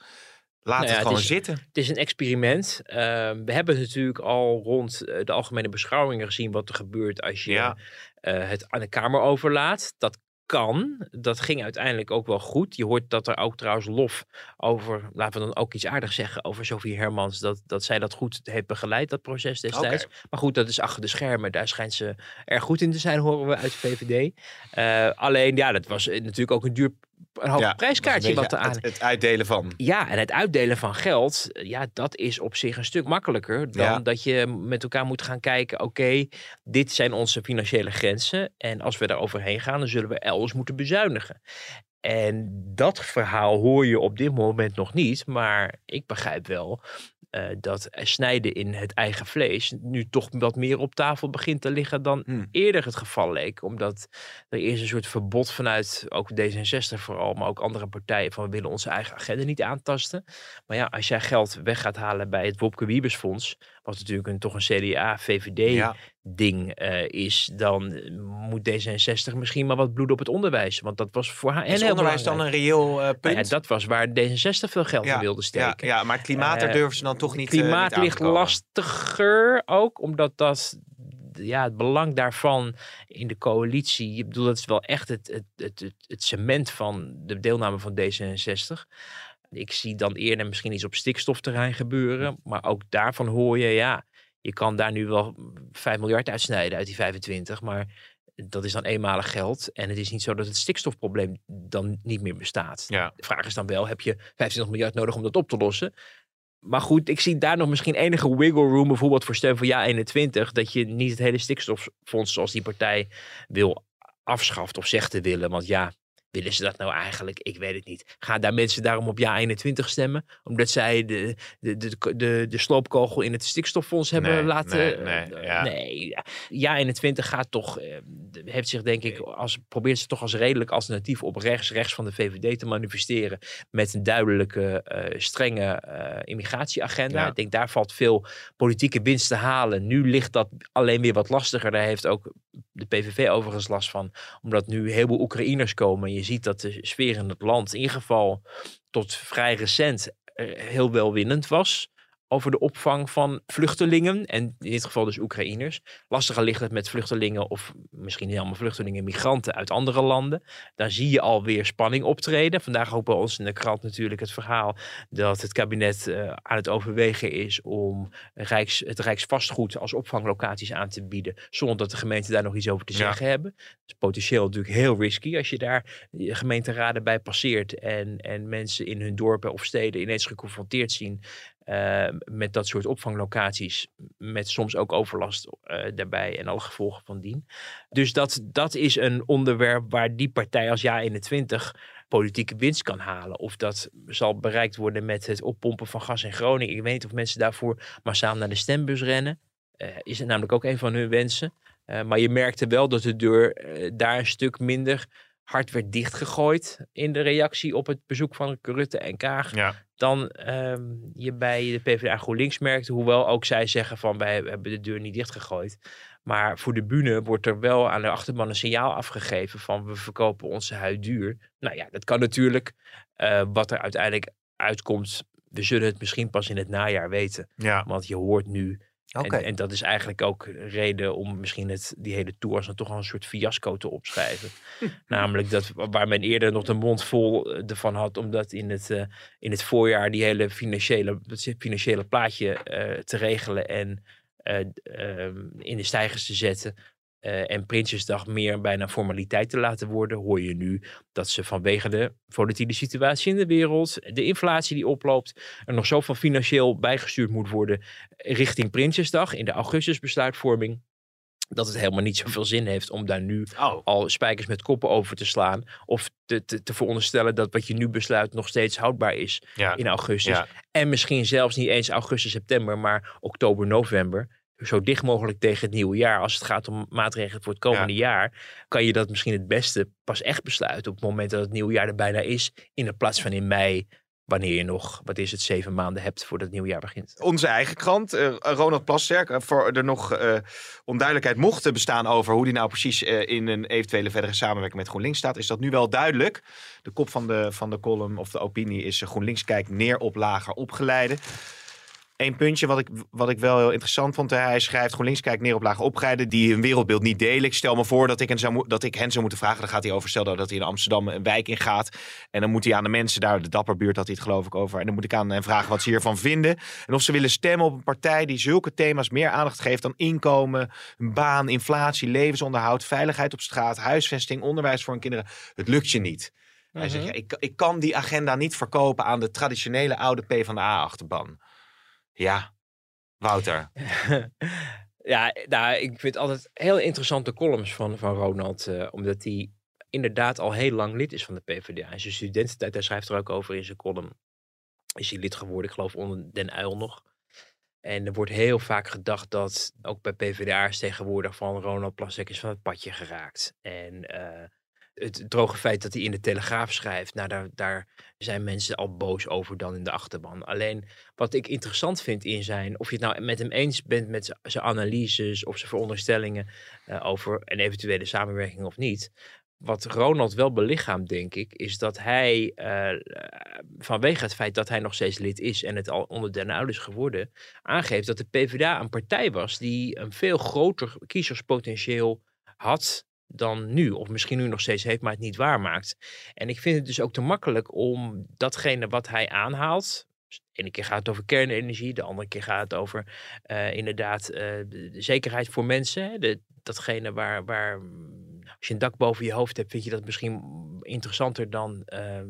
laat Nou ja, het gewoon het is- zitten. Het is een experiment. Ehm, we hebben natuurlijk al rond de algemene beschouwingen gezien wat er gebeurt als je Ja. het aan de Kamer overlaat. Dat kan. Dat ging uiteindelijk ook wel goed. Je hoort dat er ook trouwens lof over, laten we dan ook iets aardigs zeggen, over Sophie Hermans, dat, dat zij dat goed heeft begeleid, dat proces destijds. Maar goed, dat is achter de schermen. Daar schijnt ze erg goed in te zijn, horen we uit de VVD. Eh, alleen, ja, dat was eh, natuurlijk ook een duur, een hoog Ja, prijskaartje wat er aan het, het uitdelen van. ja, en het uitdelen van geld, ja, dat is op zich een stuk makkelijker dan Ja. dat je met elkaar moet gaan kijken, oké, dit zijn onze financiële grenzen en als we daar overheen gaan, dan zullen we elders moeten bezuinigen. En dat verhaal hoor je op dit moment nog niet, maar ik begrijp wel eh, dat snijden in het eigen vlees nu toch wat meer op tafel begint te liggen dan Hmm. eerder het geval leek. Omdat er eerst een soort verbod vanuit ook D66 vooral, maar ook andere partijen van we willen onze eigen agenda niet aantasten. Maar ja, als jij geld weg gaat halen bij het Wopke Wiebesfonds, wat natuurlijk een, toch een CDA-VVD Ja. ding eh, is, dan eh, moet D66 misschien maar wat bloed op het onderwijs. Want dat was voor haar en onderwijs dan een reëel eh, punt? Nou ja, dat was waar D66 veel geld in wilde steken. ja, maar het klimaat, daar durven ze dan toch niet Klimaat niet ligt lastiger ook, omdat dat ja, het belang daarvan in de coalitie, ik bedoel, dat is wel echt het, het, het, het, het cement van de deelname van D66. Ik zie dan eerder misschien iets op stikstofterrein gebeuren, maar ook daarvan hoor je, ja, je kan daar nu wel 5 miljard uitsnijden uit die 25, maar Dat is dan eenmalig geld. En het is niet zo dat het stikstofprobleem dan niet meer bestaat. Ja. De vraag is dan wel, heb je 25 miljard nodig om dat op te lossen? Maar goed, ik zie daar nog misschien enige wiggle room, bijvoorbeeld voor steun van ja 21, dat je niet het hele stikstoffonds zoals die partij wil afschaft of zegt te willen. Want ja, willen ze dat nou eigenlijk? Ik weet het niet. Gaan daar mensen daarom op ja 21 stemmen? Omdat zij de, de, de, de, de sloopkogel in het stikstoffonds hebben Nee, laten... nee, eh, nee, ja. nee, ja. ja 21 gaat toch, eh, heeft zich denk ik, als, probeert ze toch als redelijk alternatief op rechts, rechts van de VVD te manifesteren. Met een duidelijke, eh, strenge immigratieagenda. Ja. Ik denk daar valt veel politieke winst te halen. Nu ligt dat alleen weer wat lastiger. Daar heeft ook de PVV overigens last van. Omdat nu heel veel Oekraïners komen. Je ziet dat de sfeer in het land, in ieder geval tot vrij recent, eh, heel welwinnend was. Over de opvang van vluchtelingen. En in dit geval dus Oekraïners. Lastiger ligt het met vluchtelingen, of misschien niet allemaal vluchtelingen, migranten uit andere landen. Daar zie je alweer spanning optreden. Vandaag ook bij ons in de krant natuurlijk het verhaal dat het kabinet eh, aan het overwegen is om Rijks, het Rijksvastgoed als opvanglocaties aan te bieden. Zonder dat de gemeenten daar nog iets over te Ja. zeggen hebben. Dat is potentieel natuurlijk heel risky als je daar je gemeenteraden bij passeert. En, en mensen in hun dorpen of steden ineens geconfronteerd zien eh, met dat soort opvanglocaties. Met soms ook overlast eh, daarbij en alle gevolgen van dien. Dus dat, dat is een onderwerp waar die partij als Ja21 politieke winst kan halen. Of dat zal bereikt worden met het oppompen van gas in Groningen. Ik weet niet of mensen daarvoor massaal naar de stembus rennen. Eh, is het namelijk ook een van hun wensen. Maar je merkte wel dat de deur daar een stuk minder hard werd dichtgegooid in de reactie op het bezoek van Rutte en Kaag Ja. Dan ehm, je bij de PvdA GroenLinks merkte. Hoewel ook zij zeggen van wij hebben de deur niet dichtgegooid. Maar voor de bühne wordt er wel aan de achterban een signaal afgegeven van we verkopen onze huid duur. Nou ja, dat kan natuurlijk. Eh, wat er uiteindelijk uitkomt, we zullen het misschien pas in het najaar weten. Ja. Want je hoort nu, En, en dat is eigenlijk ook reden om misschien het, die hele tour als dan toch al een soort fiasco te opschrijven. Namelijk dat waar men eerder nog de mond vol eh, ervan had, omdat in het, eh, in het voorjaar die hele financiële, financiële plaatje eh, te regelen en eh, ehm, in de stijgers te zetten. Eh, en Prinsjesdag meer bijna formaliteit te laten worden, hoor je nu dat ze vanwege de volatiele situatie in de wereld, de inflatie die oploopt, er nog zoveel financieel bijgestuurd moet worden richting Prinsjesdag in de augustusbesluitvorming. Dat het helemaal niet zoveel zin heeft om daar nu Oh. al spijkers met koppen over te slaan. Of te, te, te veronderstellen dat wat je nu besluit nog steeds houdbaar is Ja. in augustus. Ja. En misschien zelfs niet eens augustus, september, maar oktober, november. Zo dicht mogelijk tegen het nieuwe jaar. Als het gaat om maatregelen voor het komende jaar, kan je dat misschien het beste pas echt besluiten op het moment dat het nieuwe jaar er bijna is. In de plaats van in mei, wanneer je nog, wat is het, zeven maanden hebt voordat het nieuwe jaar begint. Onze eigen krant, eh, Ronald Plasterk, eh, voor er nog eh, onduidelijkheid mocht te bestaan over hoe die nou precies in een eventuele verdere samenwerking met GroenLinks staat, is dat nu wel duidelijk. De kop van de, van de column of de opinie is GroenLinks kijkt neer op lager opgeleiden. Eén puntje wat ik, wat ik wel heel interessant vond. Hij schrijft GroenLinks kijkt neer op lager opgeleiden die hun wereldbeeld niet delen. Ik stel me voor dat ik, hen zou, dat ik hen zou moeten vragen. Dan gaat hij over, stel dat hij in Amsterdam een wijk in gaat. En dan moet hij aan de mensen daar, de dapperbuurt had hij het geloof ik over. En dan moet ik aan hen vragen wat ze hiervan vinden. En of ze willen stemmen op een partij die zulke thema's meer aandacht geeft dan inkomen, een baan, inflatie, levensonderhoud, veiligheid op straat, huisvesting, onderwijs voor hun kinderen. Het lukt je niet. Hij zegt, ja, ik, ik kan die agenda niet verkopen aan de traditionele oude PvdA-achterban. Ja, Wouter. ja, nou, ik vind altijd heel interessante columns van, van Ronald. eh, omdat hij inderdaad al heel lang lid is van de PvdA. In zijn studententijd, hij schrijft er ook over in zijn column. Is hij lid geworden, ik geloof onder Den Uil nog. En er wordt heel vaak gedacht dat ook bij PvdA'ers tegenwoordig van Ronald Plastek is van het padje geraakt. En eh, het droge feit dat hij in de Telegraaf schrijft, nou daar, zijn mensen al boos over dan in de achterban. Alleen wat ik interessant vind in zijn, of je het nou met hem eens bent met zijn analyses of zijn veronderstellingen eh, over een eventuele samenwerking of niet. Wat Ronald wel belichaamt, denk ik, is dat hij eh, vanwege het feit dat hij nog steeds lid is en het al onder Den Uyl is geworden, aangeeft dat de PvdA een partij was die een veel groter kiezerspotentieel had dan nu. Of misschien nu nog steeds heeft, maar het niet waarmaakt. En ik vind het dus ook te makkelijk om datgene wat hij aanhaalt. De ene keer gaat het over kernenergie, de andere keer gaat het over eh, inderdaad eh, de, zekerheid voor mensen. De, datgene waar, waar als je een dak boven je hoofd hebt, vind je dat misschien interessanter dan eh,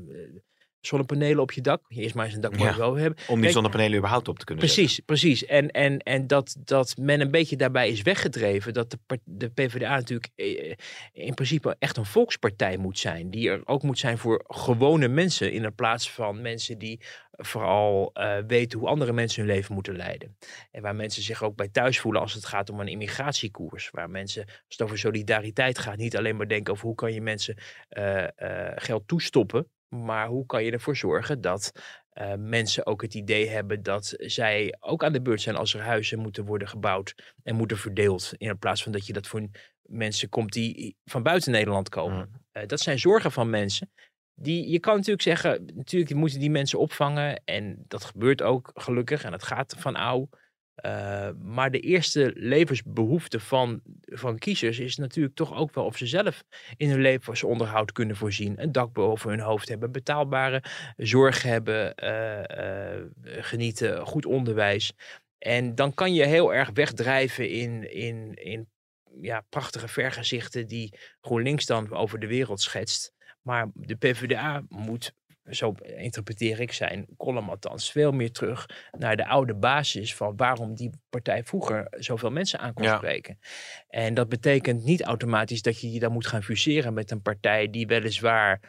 zonnepanelen op je dak. Eerst maar eens een dak Ja, hoofd hebben. Om die Kijk, zonnepanelen überhaupt op te kunnen zetten. Precies, precies. En, en, en dat, dat men een beetje daarbij is weggedreven dat de, de PvdA natuurlijk eh, in principe echt een volkspartij moet zijn. Die er ook moet zijn voor gewone mensen in plaats van mensen die vooral eh, weten hoe andere mensen hun leven moeten leiden. En waar mensen zich ook bij thuis voelen als het gaat om een immigratiekoers. Waar mensen, als het over solidariteit gaat, niet alleen maar denken over hoe kan je mensen eh, geld toestoppen. Maar hoe kan je ervoor zorgen dat eh, mensen ook het idee hebben dat zij ook aan de beurt zijn als er huizen moeten worden gebouwd en moeten verdeeld. In plaats van dat je dat voor mensen komt die van buiten Nederland komen. Eh, dat zijn zorgen van mensen. Die, je kan natuurlijk zeggen, natuurlijk moeten die mensen opvangen. En dat gebeurt ook gelukkig. En dat gaat van ouw. Eh, maar de eerste levensbehoefte van, van kiezers is natuurlijk toch ook wel of ze zelf in hun levensonderhoud kunnen voorzien. Een dak boven hun hoofd hebben, betaalbare zorg hebben, eh, eh, genieten, goed onderwijs. En dan kan je heel erg wegdrijven in, in, in ja, prachtige vergezichten die GroenLinks dan over de wereld schetst. Maar de PvdA moet, zo interpreteer ik zijn column althans, veel meer terug naar de oude basis van waarom die partij vroeger zoveel mensen aan kon Ja. spreken. En dat betekent niet automatisch dat je je dan moet gaan fuseren met een partij die weliswaar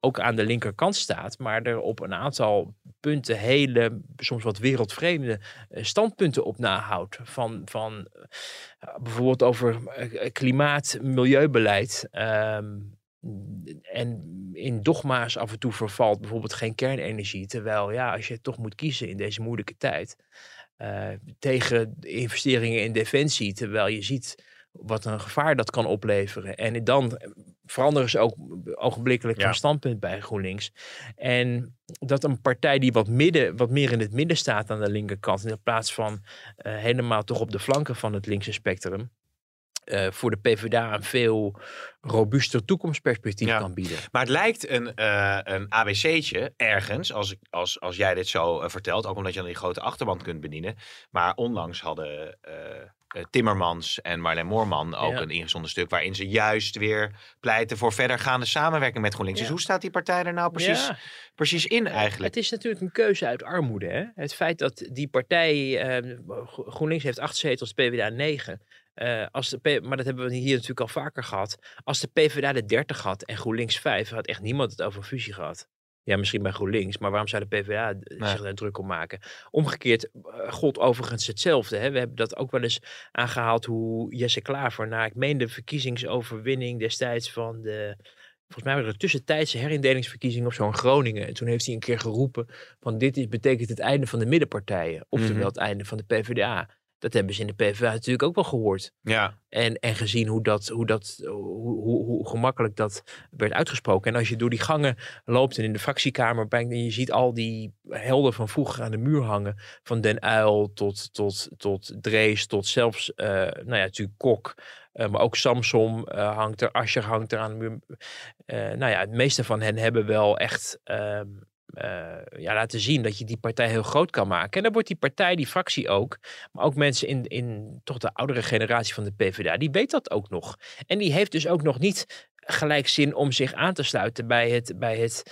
ook aan de linkerkant staat, maar er op een aantal punten hele, soms wat wereldvreemde eh, standpunten op nahoudt. Van, van eh, bijvoorbeeld over eh, klimaat, milieubeleid. ehm, en in dogma's af en toe vervalt bijvoorbeeld geen kernenergie. Terwijl ja, als je toch moet kiezen in deze moeilijke tijd. eh, tegen investeringen in defensie. Terwijl je ziet wat een gevaar dat kan opleveren. En dan veranderen ze ook ogenblikkelijk Ja. van standpunt bij GroenLinks. En dat een partij die wat, midden, wat meer in het midden staat aan de linkerkant, in plaats van eh, helemaal toch op de flanken van het linkse spectrum, eh, voor de PvdA een veel robuuster toekomstperspectief Ja. kan bieden. Maar het lijkt een, eh een ABC'tje ergens, als, ik- als, als jij dit zo eh, vertelt. Ook omdat je dan die grote achterban kunt bedienen. Maar onlangs hadden Timmermans en Marleen Moorman ook Ja. een ingezonden stuk... waarin ze juist weer pleiten voor verdergaande samenwerking met GroenLinks. Ja. Dus hoe staat die partij er nou precies, precies in eigenlijk? Het is natuurlijk een keuze uit armoede. Hè? Het feit dat die partij, Gro- GroenLinks heeft acht zetels, PvdA negen. Eh, als de P- maar dat hebben we hier natuurlijk al vaker gehad. Als de PvdA de 30 had en GroenLinks 5, had echt niemand het over fusie gehad. Ja, misschien bij GroenLinks, maar waarom zou de PvdA Nee. zich daar druk om maken? Omgekeerd eh, gold overigens hetzelfde. Hè? We hebben dat ook wel eens aangehaald hoe Jesse Klaver, na ik meen de verkiezingsoverwinning destijds van de, volgens mij waren er tussentijdse herindelingsverkiezingen of zo in Groningen. En toen heeft hij een keer geroepen van dit is, betekent het einde van de middenpartijen. Oftewel Mhm. het einde van de PvdA. Dat hebben ze in de PvdA natuurlijk ook wel gehoord. Ja, En, en gezien hoe, dat, hoe, dat, hoe, hoe, hoe gemakkelijk dat werd uitgesproken. En als je door die gangen loopt en in de fractiekamer bent en je ziet al die helden van vroeger aan de muur hangen. Van Den Uil tot, tot, tot Drees, tot zelfs, eh, nou ja, natuurlijk Kok. eh, maar ook Samsom eh, hangt er, Ascher hangt er aan de muur. Nou ja, het meeste van hen hebben wel echt ehm, eh, ja, laten zien dat je die partij heel groot kan maken. En dan wordt die partij, die fractie ook, maar ook mensen in, in toch de oudere generatie van de PvdA, die weet dat ook nog. En die heeft dus ook nog niet gelijk zin om zich aan te sluiten bij het, bij het,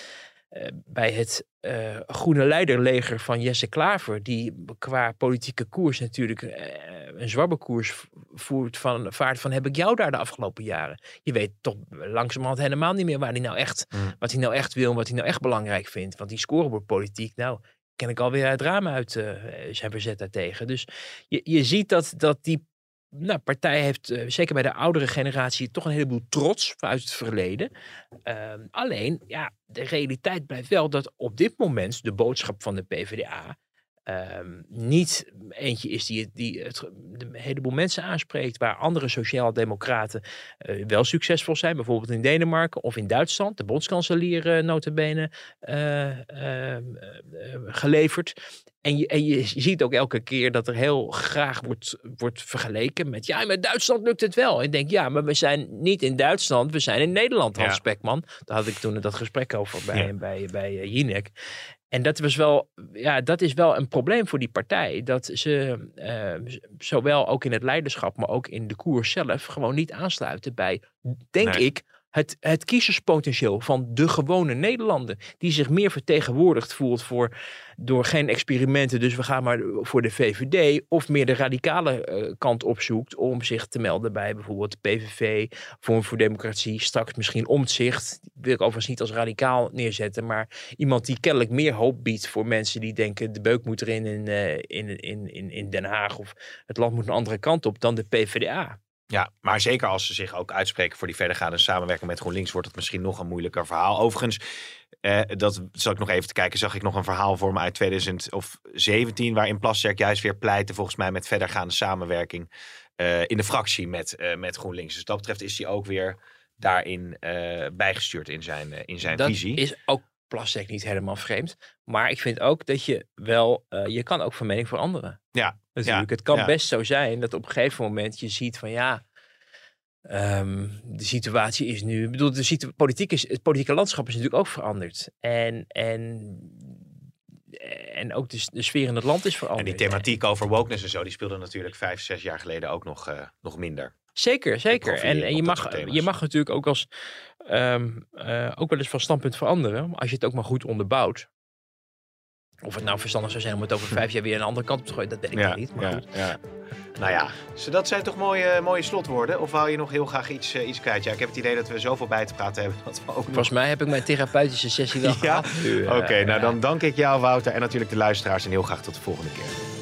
eh, bij het eh, groene leiderleger van Jesse Klaver, die qua politieke koers natuurlijk eh, een zwabberkoers v- voert van, vaart van heb ik jou daar de afgelopen jaren. Je weet toch langzamerhand helemaal niet meer waar hij nou echt, Mm. wat hij nou echt wil en wat hij nou echt belangrijk vindt. Want die scorebordpolitiek, nou, ken ik alweer uit het raam uit eh, zijn verzet daartegen. Dus je, je ziet dat, dat die nou, partij heeft, eh, zeker bij de oudere generatie, toch een heleboel trots uit het verleden. Ehm, alleen, ja, de realiteit blijft wel dat op dit moment de boodschap van de PvdA ehm, niet eentje is die, die het, de heleboel mensen aanspreekt, waar andere sociaal-democraten eh, wel succesvol zijn. Bijvoorbeeld in Denemarken of in Duitsland. De bondskanselier uh, notabene eh, eh, eh, geleverd. En je, en je ziet ook elke keer dat er heel graag wordt, wordt vergeleken met... ja, met Duitsland lukt het wel. En ik denk, ja, maar we zijn niet in Duitsland, we zijn in Nederland, Hans Ja. Spekman. Daar had ik toen dat gesprek over bij, Ja. bij, bij eh, Jinek. En dat, was wel, ja, dat is wel een probleem voor die partij. Dat ze uh, zowel ook in het leiderschap, maar ook in de koers zelf, gewoon niet aansluiten bij, denk Nee. ik, het, het kiezerspotentieel van de gewone Nederlander. Die zich meer vertegenwoordigd voelt voor, door geen experimenten. Dus we gaan maar voor de VVD. Of meer de radicale eh, kant opzoekt om zich te melden bij bijvoorbeeld de PVV. Vorm voor Democratie. Straks misschien. Die wil ik overigens niet als radicaal neerzetten. Maar iemand die kennelijk meer hoop biedt voor mensen die denken de beuk moet erin in, eh, in, in, in, in Den Haag. Of het land moet een andere kant op dan de PvdA. Ja, maar zeker als ze zich ook uitspreken voor die verdergaande samenwerking met GroenLinks, wordt het misschien nog een moeilijker verhaal. Overigens, eh, dat zal ik nog even te kijken, zag ik nog een verhaal voor me uit 2017, waarin Plasterk juist weer pleitte, volgens mij, met verdergaande samenwerking eh, in de fractie met, eh, met GroenLinks. Dus dat betreft is hij ook weer daarin eh, bijgestuurd in zijn, in zijn dat visie. is ook plastic niet helemaal vreemd. Maar ik vind ook dat je wel, je kan ook van mening veranderen. Ja, Natuurlijk. ja, het kan ja. best zo zijn dat op een gegeven moment je ziet van ja, ehm, de situatie is nu, ik bedoel, de politiek is, het politieke landschap is natuurlijk ook veranderd. En, en, en ook de, sfeer in het land is En veranderd. die thematiek over wokeness en zo, die speelde natuurlijk vijf, zes jaar geleden ook nog, eh, nog minder. Zeker, zeker. En, en je, mag, je mag natuurlijk ook als ehm, eh, ook wel eens van standpunt veranderen, als je het ook maar goed onderbouwt. Of het nou verstandig zou zijn om het over vijf jaar weer een andere kant op te gooien, dat weet ik niet. Maar ja, goed. ja. Nou ja, dus dat zijn toch mooie, mooie slotwoorden? Of wou je nog heel graag iets, eh, iets kwijt? Ja, ik heb het idee dat we zoveel bij te praten hebben dat we ook nog... Volgens mij heb ik mijn therapeutische sessie wel Ja? gehad. nu, Oké, nou ja. dan dank ik jou Wouter en natuurlijk de luisteraars en heel graag tot de volgende keer.